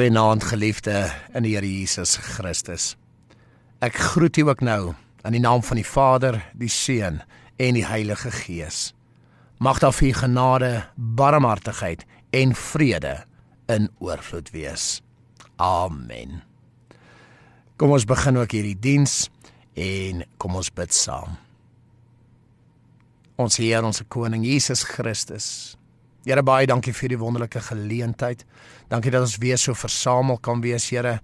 Goeienaand geliefde in die Here Jesus Christus. Ek groet u ook nou in die naam van die Vader, die Seun en die Heilige Gees. Mag daar vir u genade, barmhartigheid en vrede in oorvloed wees. Amen. Kom ons begin ook hierdie diens en kom ons bid saam. Ons Heer, ons koning Jesus Christus, Here baie dankie vir die wonderlike geleentheid. Dankie dat ons weer so versamel kan wees, Here.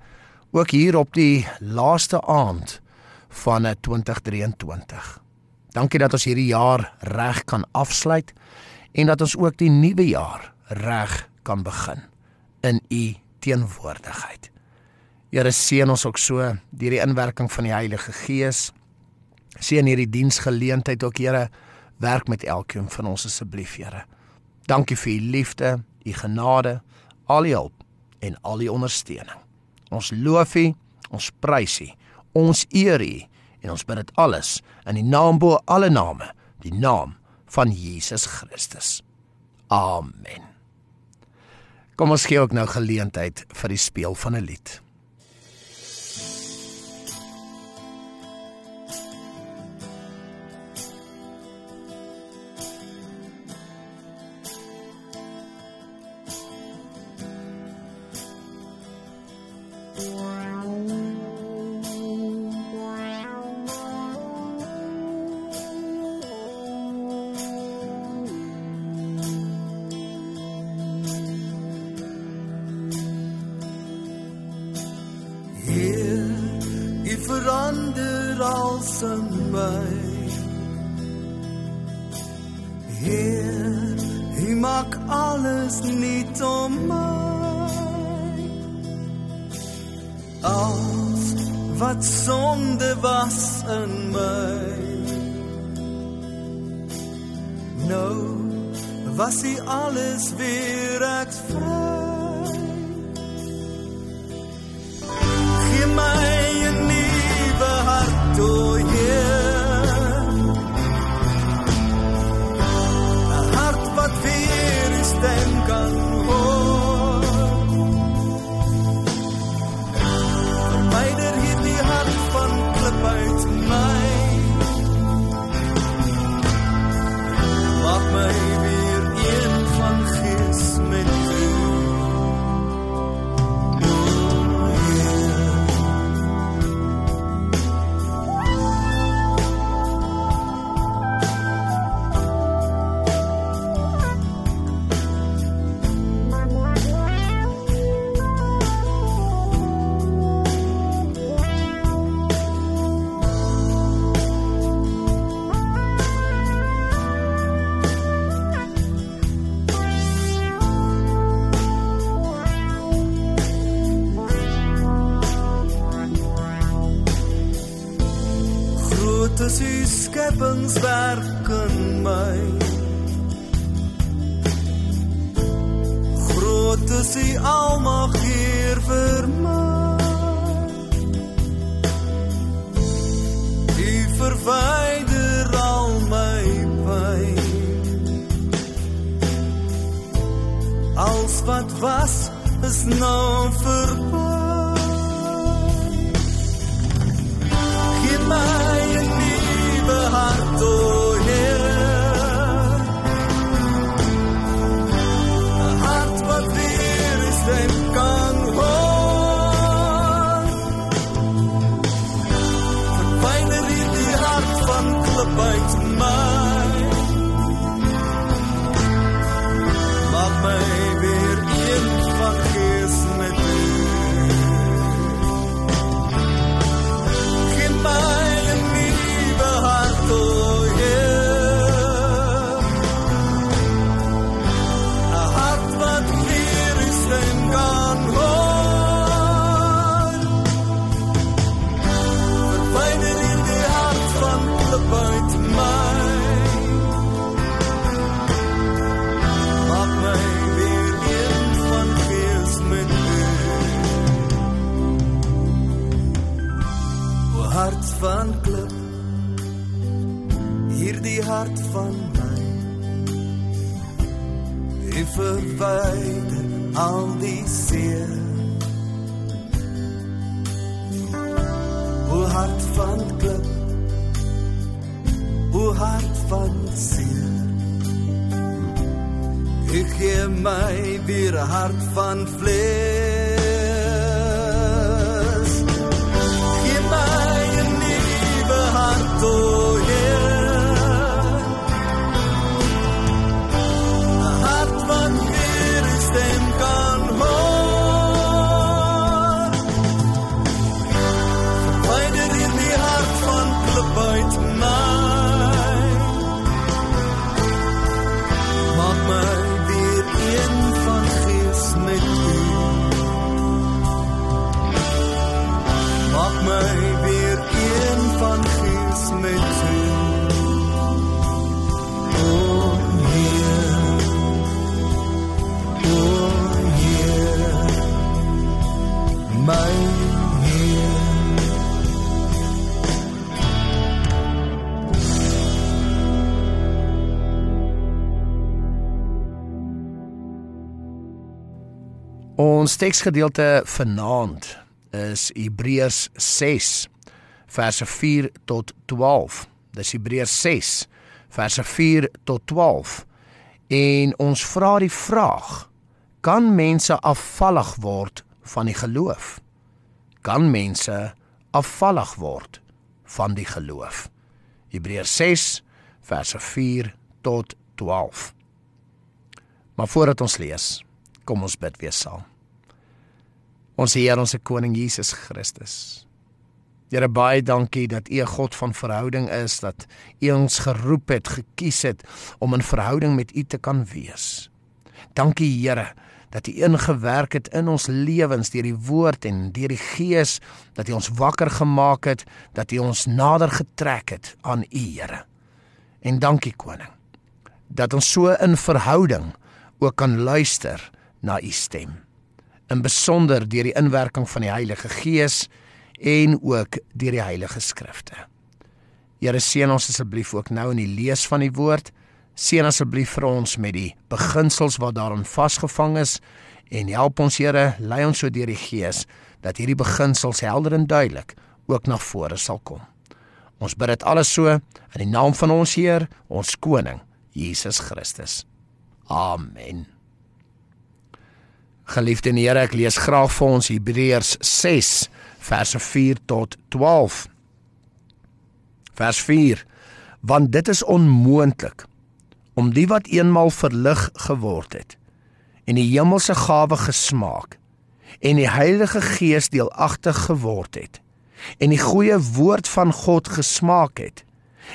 Ook hier op die laaste aand van 2023. Dankie dat ons hierdie jaar reg kan afsluit en dat ons ook die nuwe jaar reg kan begin in u teenwoordigheid. Here seën ons ook so deur die inwerking van die Heilige Gees. Seën hierdie diensgeleentheid ook, Here. Werk met elkeen van ons asseblief, Here. Dankie vir u liefde, u genade, al die hulp en al die ondersteuning. Ons loof u, ons prys u, ons eer u en ons bid dit alles in die naam bo alle name, die naam van Jesus Christus. Amen. Kom ons gee ook nou geleentheid vir die speel van 'n lied. Is u almag hier vir my. U verwyder al my pyn. Als wat was is nou Ons teksgedeelte vanaand is Hebreërs 6 verse 4 tot 12. Dis Hebreërs 6 verse 4 tot 12. En ons vra die vraag: Kan mense afvallig word van die geloof? Kan mense afvallig word van die geloof? Hebreërs 6 verse 4 tot 12. Maar voordat ons lees, kom ons bid weer saam. Ons Here, ons koning Jesus Christus. Here baie dankie dat U 'n God van verhouding is, dat U ons geroep het, gekies het om in verhouding met U te kan wees. Dankie Here dat U ingewerk het in ons lewens deur die woord en deur die gees dat U ons wakker gemaak het, dat U ons nader getrek het aan U Here. En dankie koning dat ons so in verhouding ook kan luister na U stem. In besonder deur die inwerking van die Heilige Gees en ook deur die Heilige Skrifte. Here seën ons asseblief ook nou in die lees van die woord. Seën asseblief vir ons met die beginsels wat daarin vasgevang is en help ons Here, lei ons so deur die Gees dat hierdie beginsels helder en duidelik ook na vore sal kom. Ons bid dit alles so in die naam van ons Heer, ons koning, Jesus Christus. Amen. Geliefde Here, ek lees graag vir ons Hebreërs 6 verse 4 tot 12. Vers 4: Want dit is onmoontlik om die wat eenmal verlig geword het en die hemelse gawe gesmaak en die Heilige Gees deelagtig geword het en die goeie woord van God gesmaak het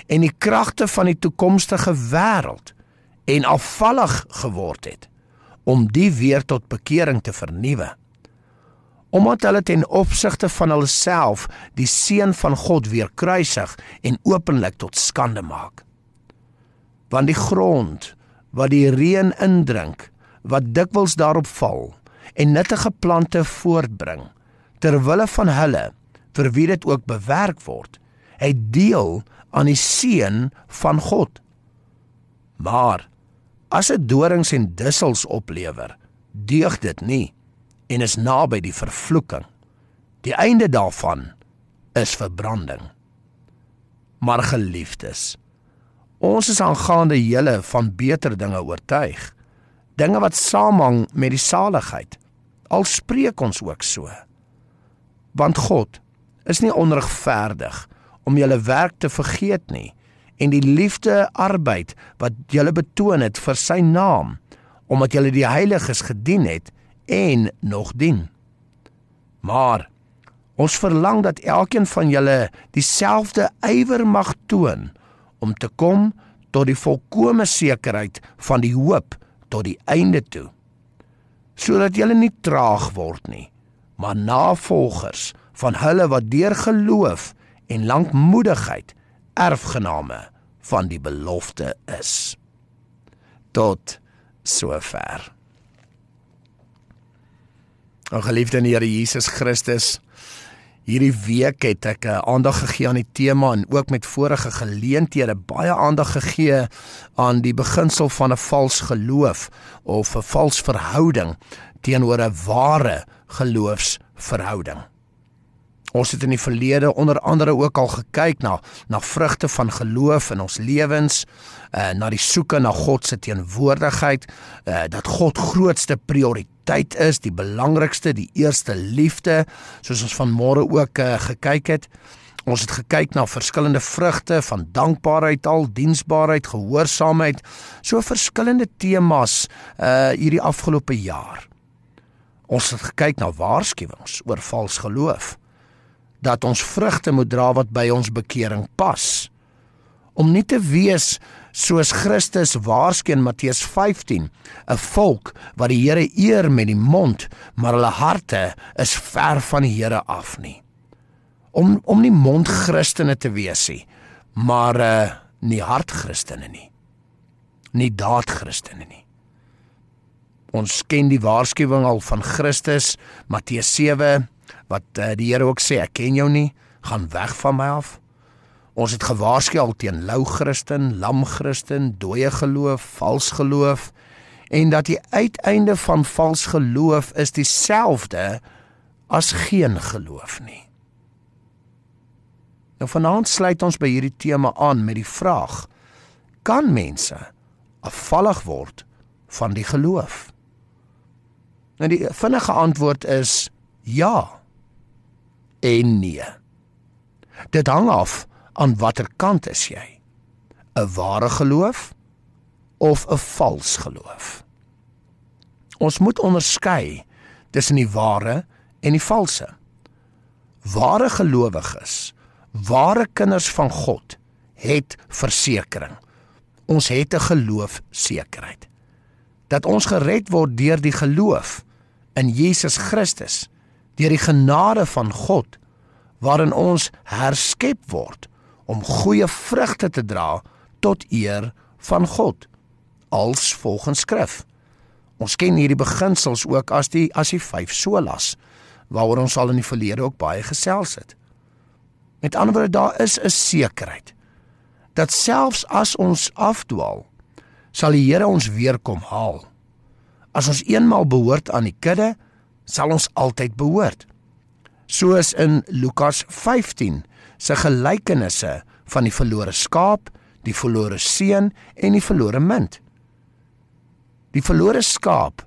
en die kragte van die toekomstige wêreld en afvallig geword het om die weer tot bekering te vernuwe. Omdat hulle ten opsigte van hulself die seun van God weer kruisig en openlik tot skande maak. Want die grond wat die reën indrink wat dikwels daarop val en nuttige plante voortbring ter wille van hulle vir wie dit ook bewerk word hy deel aan die seën van God. Maar as dit dorings en dussels oplewer deug dit nie en is naby die vervloeking. Die einde daarvan is verbranding. Maar geliefdes ons is aangaande julle van beter dinge oortuig. Dinge wat saamhang met die saligheid. Al spreek ons ook so. Want God is nie onregverdig om julle werk te vergeet nie en die liefde arbeid wat julle betoon het vir sy naam omdat julle die heiliges gedien het en nog dien. Maar ons verlang dat elkeen van julle dieselfde ywer mag toon om te kom tot die volkomme sekerheid van die hoop tot die einde toe sodat julle nie traag word nie maar navolgers van hulle wat deur geloof en lankmoedigheid erfgename van die belofte is tot sover. O geliefde in die Here Jesus Christus, hierdie week het ek eh, aandag gegee aan die tema en ook met vorige geleenthede baie aandag gegee aan die beginsel van 'n vals geloof of 'n vals verhouding teenoor 'n ware geloofsverhouding. Ons het in die verlede onder andere ook al gekyk na na vrugte van geloof in ons lewens, uh na die soeke na God se teenwoordigheid, uh dat God grootste prioriteit is, die belangrikste, die eerste liefde, soos ons vanmôre ook uh, gekyk het. Ons het gekyk na verskillende vrugte van dankbaarheid, al diensbaarheid, gehoorsaamheid, so verskillende temas uh hierdie afgelope jaar. Ons het gekyk na waarskuwings oor vals geloof dat ons vrugte moet dra wat by ons bekering pas. Om nie te wees soos Christus waarsku in Matteus 15, 'n volk wat die Here eer met die mond, maar hulle harte is ver van die Here af nie. Om om nie mond Christene te wees nie, maar uh nie hart Christene nie. Nie daad Christene nie. Ons ken die waarskuwing al van Christus, Matteus wat uh, die Here ook sê ek ken jou nie. Gaan weg van my af. Ons het gewaarsku al teen lou Christen lam Christen dooie geloof vals geloof en dat die uiteinde van vals geloof is dieselfde as geen geloof nie. Nou vanaand sluit ons by hierdie tema aan met die vraag kan mense afvallig word van die geloof? Nou die vinnige antwoord is ja en nee. Dit hang af aan watter kant is jy? 'n Ware geloof of 'n vals geloof? Ons moet onderskei tussen die ware en die valse. Ware gelowiges, ware kinders van God, het versekering. Ons het 'n geloofsekerheid dat ons gered word deur die geloof in Jesus Christus deur die genade van God waarin ons herskep word om goeie vrugte te dra tot eer van God als volgens skrif. Ons ken hierdie beginsels ook as die as die vyf solas waaroor ons al in die verlede ook baie gesels het. Met ander woorde daar is 'n sekerheid dat selfs as ons afdwaal sal die Here ons weer kom haal. As ons eenmal behoort aan die kudde, sal ons altyd behoort. Soos in Lukas 15 se gelykenisse van die verlore skaap, die verlore seun en die verlore munt. Die verlore skaap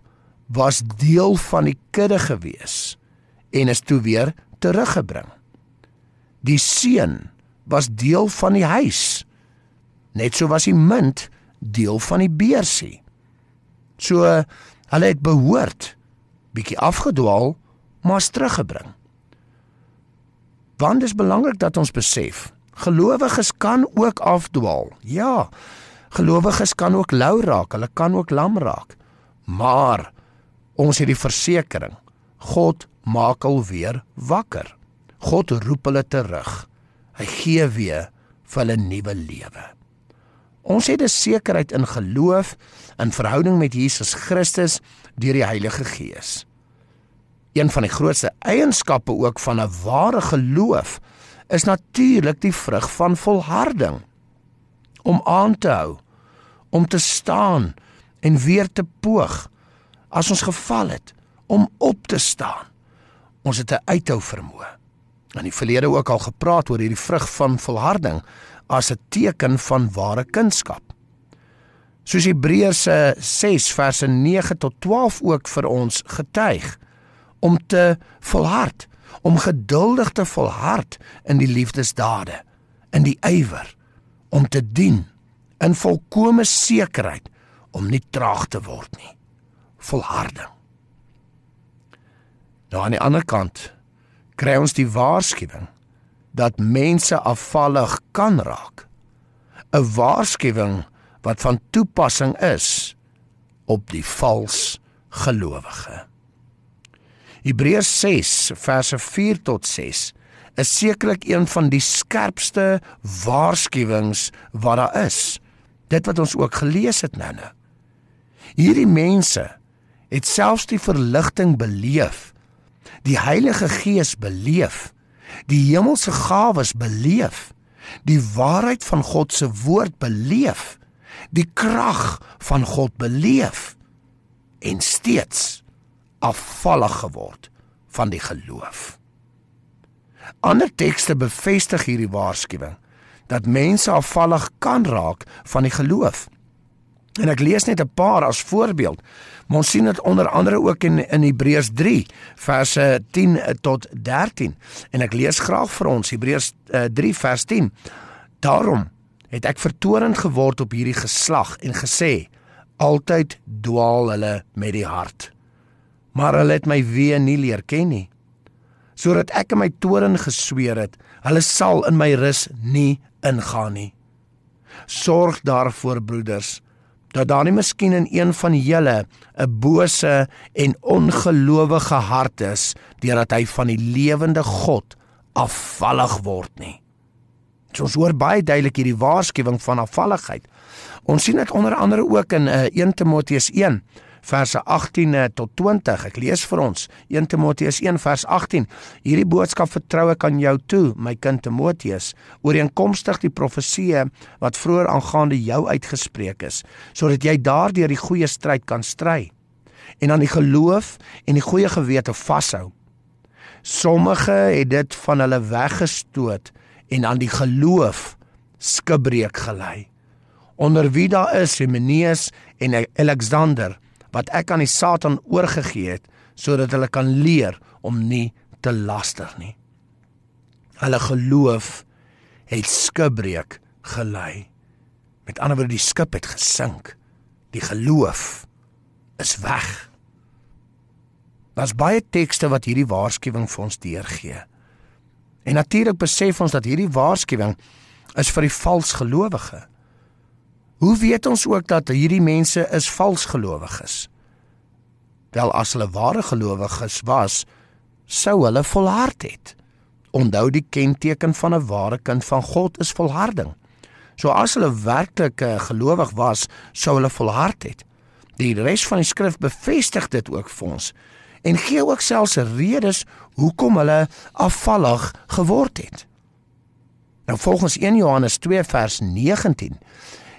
was deel van die kudde gewees en is toe weer teruggebring. Die seun was deel van die huis. Net so was die munt deel van die beursie. So hulle het behoort bietjie afgedwaal, maar is teruggebring. Want dit is belangrik dat ons besef, gelowiges kan ook afdwaal. Ja, gelowiges kan ook lou raak, hulle kan ook lam raak. Maar ons het die versekering, God maak alweer wakker. God roep hulle terug. Hy gee weer vir hulle nuwe lewe. Ons het 'n sekerheid in geloof in verhouding met Jesus Christus deur die Heilige Gees. Een van die grootste eienskappe ook van 'n ware geloof is natuurlik die vrug van volharding. Om aan te hou, om te staan en weer te poog as ons geval het om op te staan. Ons het 'n uithou vermoë. In die verlede ook al gepraat oor hierdie vrug van volharding as 'n teken van ware kunskap. Soos Hebreërs 6 verse 9 tot 12 ook vir ons getuig om te volhard, om geduldig te volhard in die liefdesdade, in die ywer, om te dien in volkomme sekerheid om nie traag te word nie. Volharding. Nou aan die ander kant kry ons die waarskuwing dat mense afvallig kan raak. 'n Waarskuwing wat van toepassing is op die vals gelowige. Hebreërs 6 verse 4 tot 6 is sekerlik een van die skerpste waarskuwings wat daar is. Dit wat ons ook gelees het nou-nou. Hierdie mense het selfs die verligting beleef. Die Heilige Gees beleef. Die hemelse gawes beleef. Die waarheid van God se woord beleef. Die krag van God beleef en steeds afvallig geword van die geloof. Ander tekste bevestig hierdie waarskuwing dat mense afvallig kan raak van die geloof. En ek lees net 'n paar as voorbeeld. Ons sien dit onder andere ook in in Hebreërs 3 verse 10 tot 13 en ek lees graag vir ons Hebreërs uh, 3 vers 10. Daarom het ek vertorend geword op hierdie geslag en gesê altyd dwaal hulle met die hart. Maar hulle het my weer nie leer ken nie sodat ek in my toren gesweer het, hulle sal in my rus nie ingaan nie. Sorg daarvoor broeders dat daar nie miskien in een van julle 'n bose en ongelowige hart is deurdat hy van die lewende God afvallig word nie. So ons hoor baie duidelik hierdie waarskuwing van afvalligheid. Ons sien dit onder andere ook in uh, 1 Timoteus 1 verse 18 eh, tot 20. Ek lees vir ons 1 Timoteus 1 vers 18. Hierdie boodskap vertrou ek aan jou toe, my kind Timoteus, ooreenkomstig die profeseë wat vroeër aangaande jou uitgespreek is, sodat jy daardeur die goeie stryd kan stry en aan die geloof en die goeie gewete vashou. Sommige het dit van hulle weggestoot en aan die geloof skibreek gelei. Onder wie daar is Hymeneus en Alexander wat ek aan die Satan oorgegee het sodat hulle kan leer om nie te laster nie. Hulle geloof het skibreek gelei. Met ander woorde die skip het gesink. Die geloof is weg. Daar's baie tekste wat hierdie waarskuwing vir ons deurgee. En natuurlik besef ons dat hierdie waarskuwing is vir die vals gelowiges. Hoe weet ons ook dat hierdie mense is valsgelowiges? Wel as hulle ware gelowiges was, sou hulle volhard het. Onthou die kenteken van 'n ware kind van God is volharding. So as hulle werklik eh, gelowig was, sou hulle volhard het. Die res van die skrif bevestig dit ook vir ons en gee ook selfs redes hoekom hulle afvallig geword het. Nou volgens 1 Johannes 2 vers 19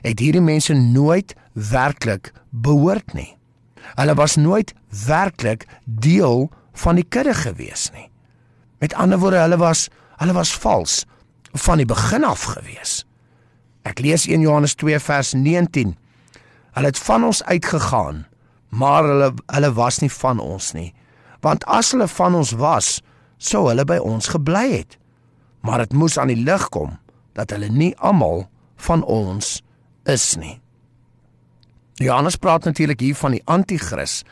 het hierdie mense nooit werklik behoort nie. Hulle was nooit werklik deel van die kudde gewees nie. Met ander woorde, hulle was hulle was vals van die begin af gewees. Ek lees 1 Johannes 2 vers 19. Hulle het van ons uitgegaan, maar hulle hulle was nie van ons nie. Want as hulle van ons was, sou hulle by ons gebly het. Maar dit moes aan die lig kom dat hulle nie almal van ons is nie. Johannes praat natuurlik hier van die anti-kris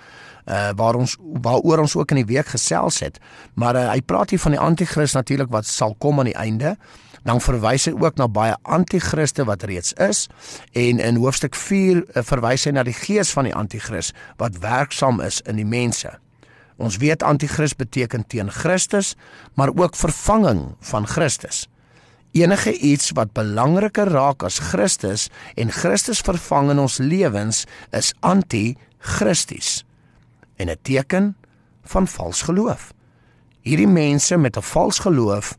uh waar ons waaroor ons ook in die week gesels het maar uh, hy praat hier van die anti-kris natuurlik wat sal kom aan die einde. Dan verwys hy ook na baie anti-kriste wat reeds is en in hoofstuk 4 uh, verwys hy na die gees van die anti-kris wat werksaam is in die mense. Ons weet anti-kris beteken teen Christus maar ook vervanging van Christus Enige iets wat belangriker raak as Christus en Christus vervang in ons lewens is anti-Christus en 'n teken van vals geloof. Hierdie mense met 'n vals geloof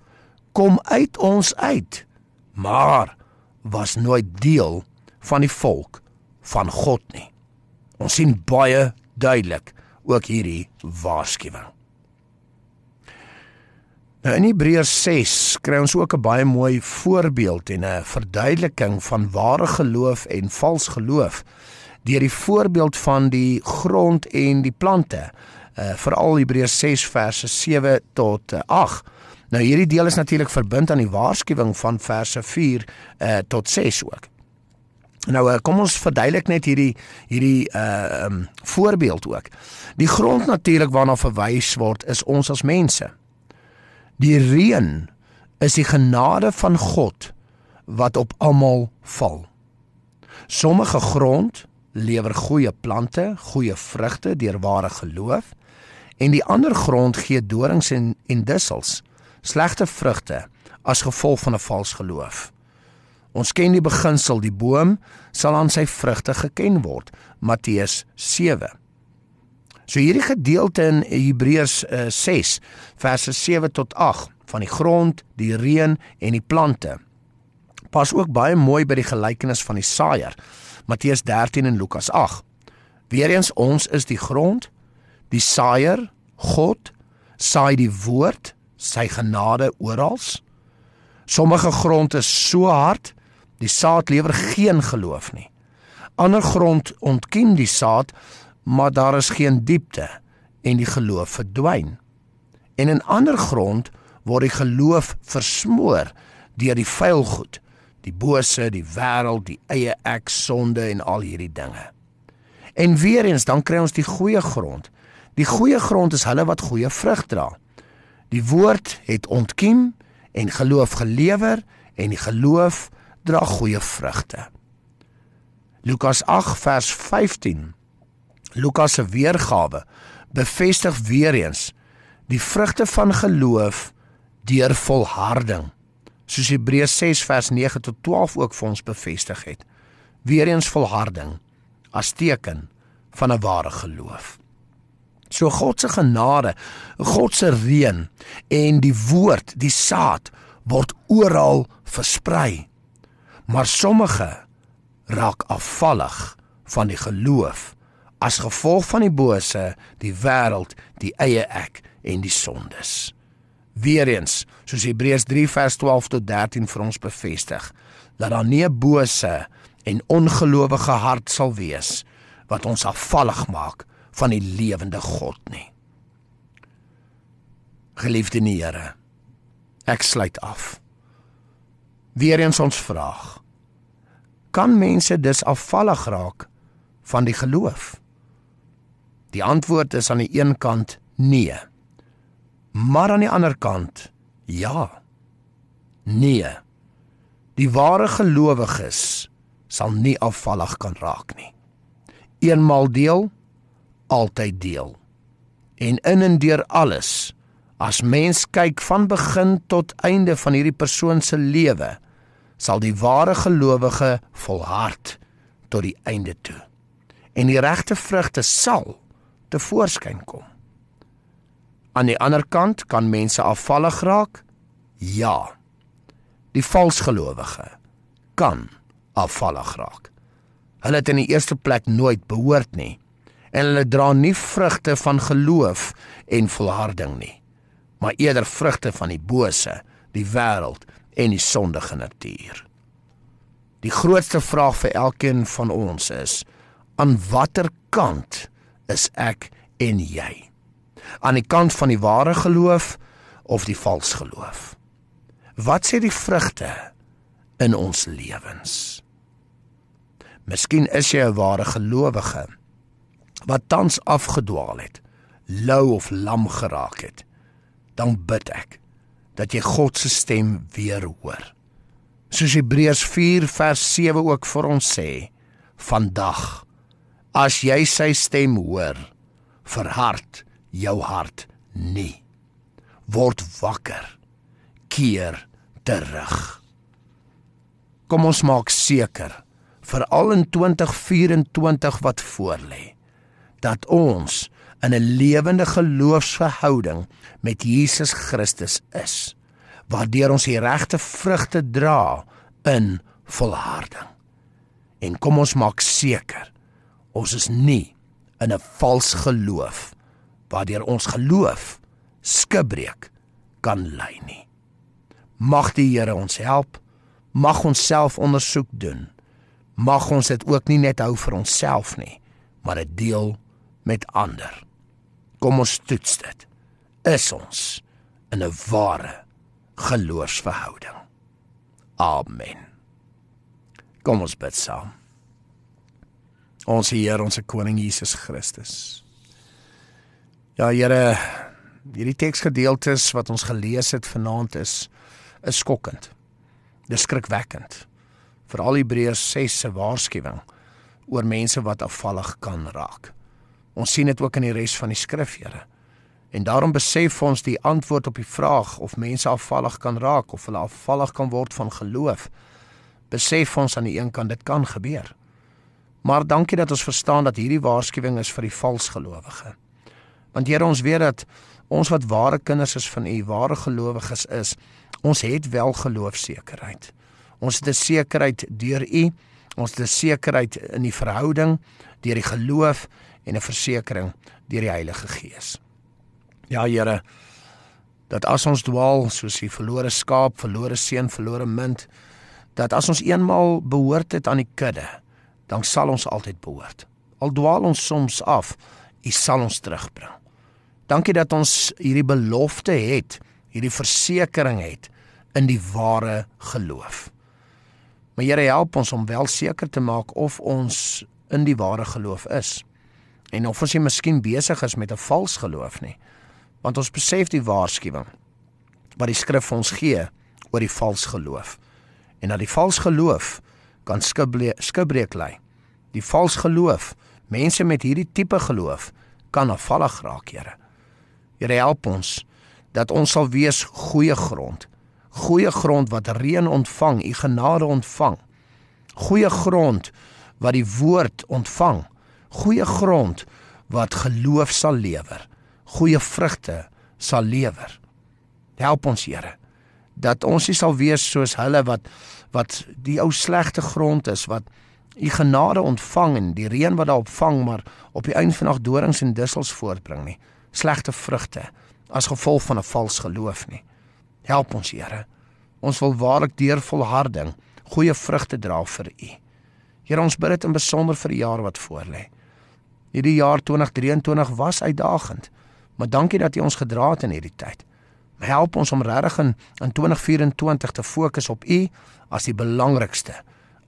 kom uit ons uit, maar was nooit deel van die volk van God nie. Ons sien baie duidelik ook hierdie waarskuwing. Nou in Hebreërs 6 kry ons ook 'n baie mooi voorbeeld en 'n verduideliking van ware geloof en vals geloof deur die voorbeeld van die grond en die plante. Uh veral Hebreërs 6 verse 7 tot 8. Nou hierdie deel is natuurlik verbind aan die waarskuwing van verse 4 uh, tot 6 ook. Nou uh, kom ons verduidelik net hierdie hierdie uh um, voorbeeld ook. Die grond natuurlik waarna verwys word is ons as mense. Die reën is die genade van God wat op almal val. Sommige grond lewer goeie plante, goeie vrugte deur ware geloof en die ander grond gee dorings en en dussels, slegte vrugte as gevolg van 'n vals geloof. Ons ken die beginsel, die boom sal aan sy vrugte geken word. Matteus 7. So hierdie gedeelte in Hebreërs uh, 6 verse 7 tot 8 van die grond, die reën en die plante pas ook baie mooi by die gelykenis van die saaier. Matteus 13 en Lukas 8. Weereens ons is die grond, die saaier, God saai die woord, sy genade oral. Sommige grond is so hard, die saad lewer geen geloof nie. Ander grond ontkiem die saad, maar daar is geen diepte en die geloof verdwyn. En in ander grond word die geloof versmoor deur die vuil goed die bose, die wêreld, die eie ek, sonde en al hierdie dinge. En weer eens dan kry ons die goeie grond. Die goeie grond is hulle wat goeie vrug dra. Die woord het ontkiem en geloof gelewer en die geloof dra goeie vrugte. Lukas 8 vers 15. Lukas se weergawe bevestig weer eens die vrugte van geloof deur volharding soos Hebreërs 6 vers 9 tot 12 ook vir ons bevestig het. Weereens volharding as teken van 'n ware geloof. So God se genade, God se reën en die woord, die saad word oral versprei. Maar sommige raak afvallig van die geloof as gevolg van die bose, die wêreld, die eie ek en die sondes. Weereens, soos Hebreërs 3 vers 12 tot 13 vir ons bevestig, dat daar nie 'n bose en ongelowige hart sal wees wat ons afvallig maak van die lewende God nie. Geliefde Here, ek sluit af. Weereens ons vraag: Kan mense dus afvallig raak van die geloof? Die antwoord is aan die een kant nee. Maar aan die ander kant, ja. Nee. Die ware gelowiges sal nie afvallig kan raak nie. Eenmal deel, altyd deel. En in en deur alles, as mens kyk van begin tot einde van hierdie persoon se lewe, sal die ware gelowige volhard tot die einde toe. En die regte vrugte sal te voorskyn kom. Aan die ander kant kan mense afvallig raak? Ja. Die valsgelowige kan afvallig raak. Hulle het in die eerste plek nooit behoort nie en hulle dra nie vrugte van geloof en volharding nie, maar eerder vrugte van die bose, die wêreld en die sondige natuur. Die grootste vraag vir elkeen van ons is: aan watter kant is ek en jy? aan die kant van die ware geloof of die vals geloof? Wat sê die vrugte in ons lewens? Miskien is jy 'n ware gelowige wat tans afgedwaal het, lou of lam geraak het. Dan bid ek dat jy God se stem weer hoor. Soos Hebreërs 4 vers 7 ook vir ons sê, vandag as jy sy stem hoor, verhard jou hart nie. Word wakker. Keer terug. Kom ons maak seker veral in 2024 wat voorlê dat ons in 'n lewende geloofsverhouding met Jesus Christus is waardeur ons die regte vrugte dra in volharding. En kom ons maak seker ons is nie in 'n vals geloof waardeur ons geloof skibreek kan lei nie. Mag die Here ons help. Mag ons self ondersoek doen. Mag ons dit ook nie net hou vir onsself nie, maar dit deel met ander. Kom ons toets dit. Is ons in 'n ware geloofsverhouding. Amen. Kom ons bid saam. Ons Heer, ons koning Jesus Christus. Ja Here, hierdie teksgedeeltes wat ons gelees het vanaand is is skokkend. Dis skrikwekkend. Veral Hebreërs 6 se waarskuwing oor mense wat afvallig kan raak. Ons sien dit ook in die res van die skrif, Here. En daarom besef ons die antwoord op die vraag of mense afvallig kan raak of hulle afvallig kan word van geloof. Besef ons aan die een kant dit kan gebeur. Maar dankie dat ons verstaan dat hierdie waarskuwing is vir die valsgelowige. Want Here, ons weet dat ons wat ware kinders is van U, ware gelowiges is, ons het wel geloofsekerheid. Ons het 'n sekerheid deur U, ons het 'n sekerheid in die verhouding deur die geloof en 'n versekering deur die Heilige Gees. Ja Here, dat as ons dwaal soos die verlore skaap, verlore seun, verlore munt, dat as ons eenmal behoort het aan die kudde, dan sal ons altyd behoort. Al dwaal ons soms af, U sal ons terugbring. Dankie dat ons hierdie belofte het, hierdie versekering het in die ware geloof. Maar Here help ons om wel seker te maak of ons in die ware geloof is en of ons nie miskien besig is met 'n vals geloof nie. Want ons besef die waarskuwing wat die skrif ons gee oor die vals geloof en dat die vals geloof kan skibreek lei. Die vals geloof, mense met hierdie tipe geloof kan afvallig raak, Here. Here help ons dat ons sal wees goeie grond. Goeie grond wat reën ontvang, u genade ontvang. Goeie grond wat die woord ontvang. Goeie grond wat geloof sal lewer. Goeie vrugte sal lewer. Help ons Here dat ons nie sal wees soos hulle wat wat die ou slegte grond is wat u genade ontvang en die reën wat daarop vang maar op die einde van nag dorings en dussels voortbring nie slegte vrugte as gevolg van 'n vals geloof nie. Help ons, Here. Ons wil waarlik deur volharding goeie vrugte dra vir U. Here, ons bid dit in besonder vir die jaar wat voorlê. Hierdie jaar 2023 was uitdagend, maar dankie dat U ons gedra het in hierdie tyd. Help ons om regtig in, in 2024 te fokus op U as die belangrikste,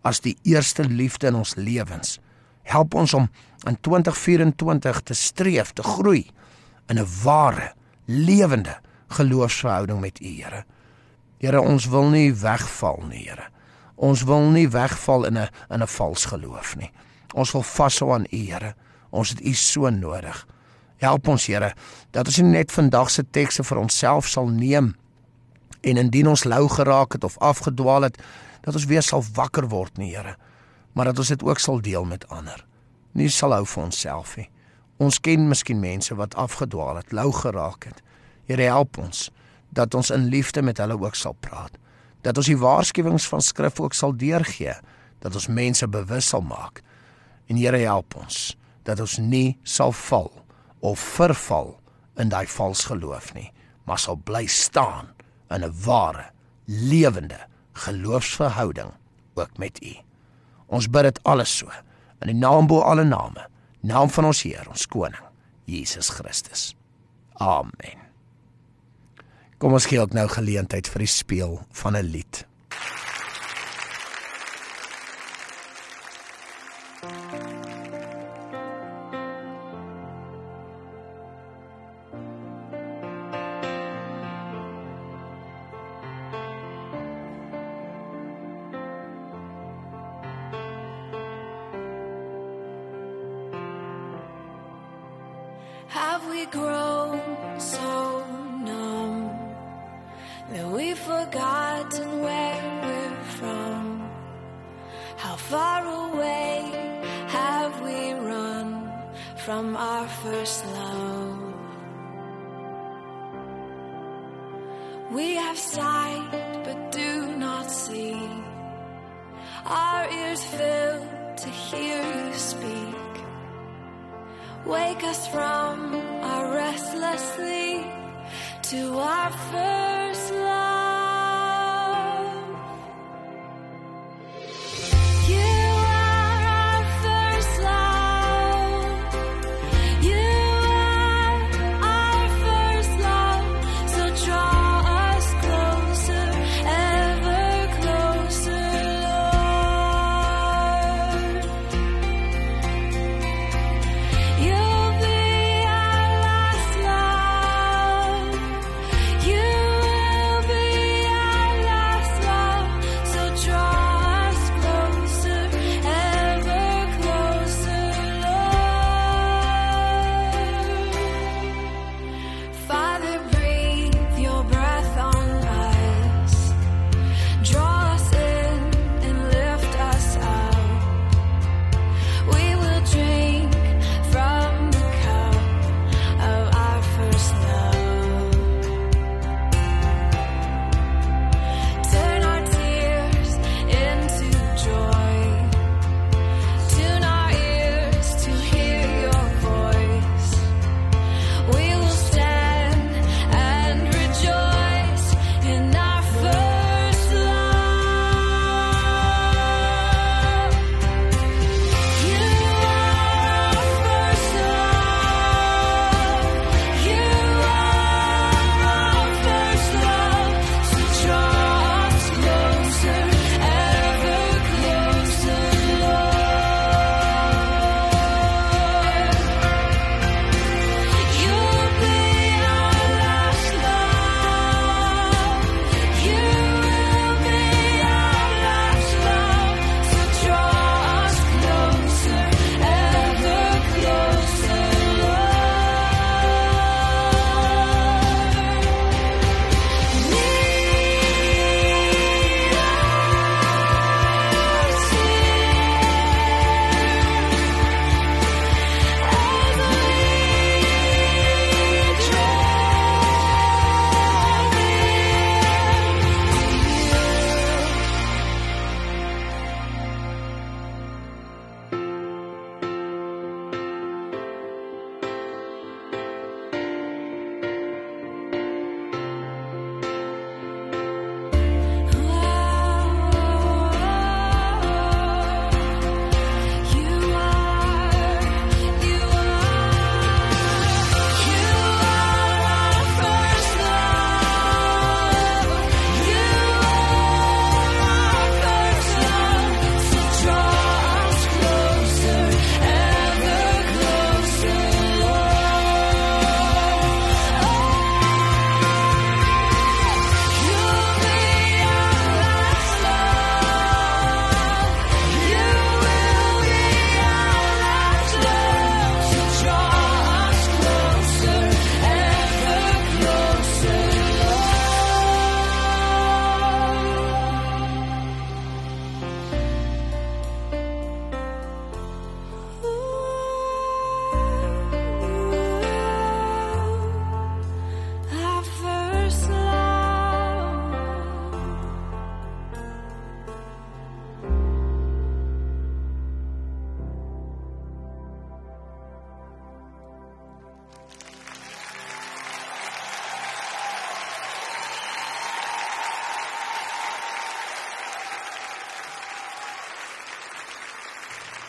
as die eerste liefde in ons lewens. Help ons om in 2024 te streef, te groei in 'n ware, lewende geloofsverhouding met U, Here. Here, ons wil nie wegval nie, Here. Ons wil nie wegval in 'n in 'n vals geloof nie. Ons wil vashou aan U, Here. Ons het U so nodig. Help ons, Here, dat ons nie net vandag se tekste vir onsself sal neem en indien ons lou geraak het of afgedwaal het, dat ons weer sal wakker word nie, Here, maar dat ons dit ook sal deel met ander. Nie sal hou vir onsself nie. Ons ken miskien mense wat afgedwaal het, lou geraak het. Here help ons dat ons in liefde met hulle ook sal praat. Dat ons die waarskuwings van skrif ook sal deurgee, dat ons mense bewus sal maak. En Here help ons dat ons nie sal val of verval in daai vals geloof nie, maar sal bly staan in 'n ware, lewende geloofsverhouding ook met U. Ons bid dit alles so in die naam bo alle name naam van ons Heer, ons koning, Jesus Christus. Amen. Kom ons gee ook nou geleentheid vir die speel van 'n lied. We grown so numb that we've forgotten where we're from? How far away have we run from our first love? We have sight but do not see. Our ears fill to hear you speak. Wake us from to our first.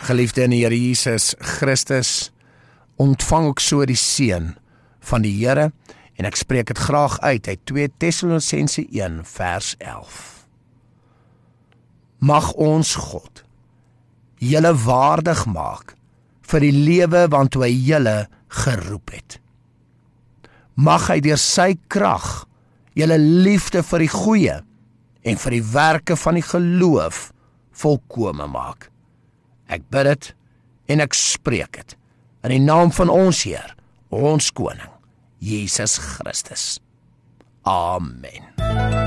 Geliefde in die Here Jesus Christus, ontvang ook so die seën van die Here en ek spreek dit graag uit uit 2 Tessalonisense 1 vers 11. Mag ons God julle waardig maak vir die lewe waartoe hy julle geroep het. Mag hy deur sy krag julle liefde vir die goeie en vir die werke van die geloof volkome maak. Ek bid dit en ek spreek dit in die naam van ons Heer, ons koning, Jesus Christus. Amen.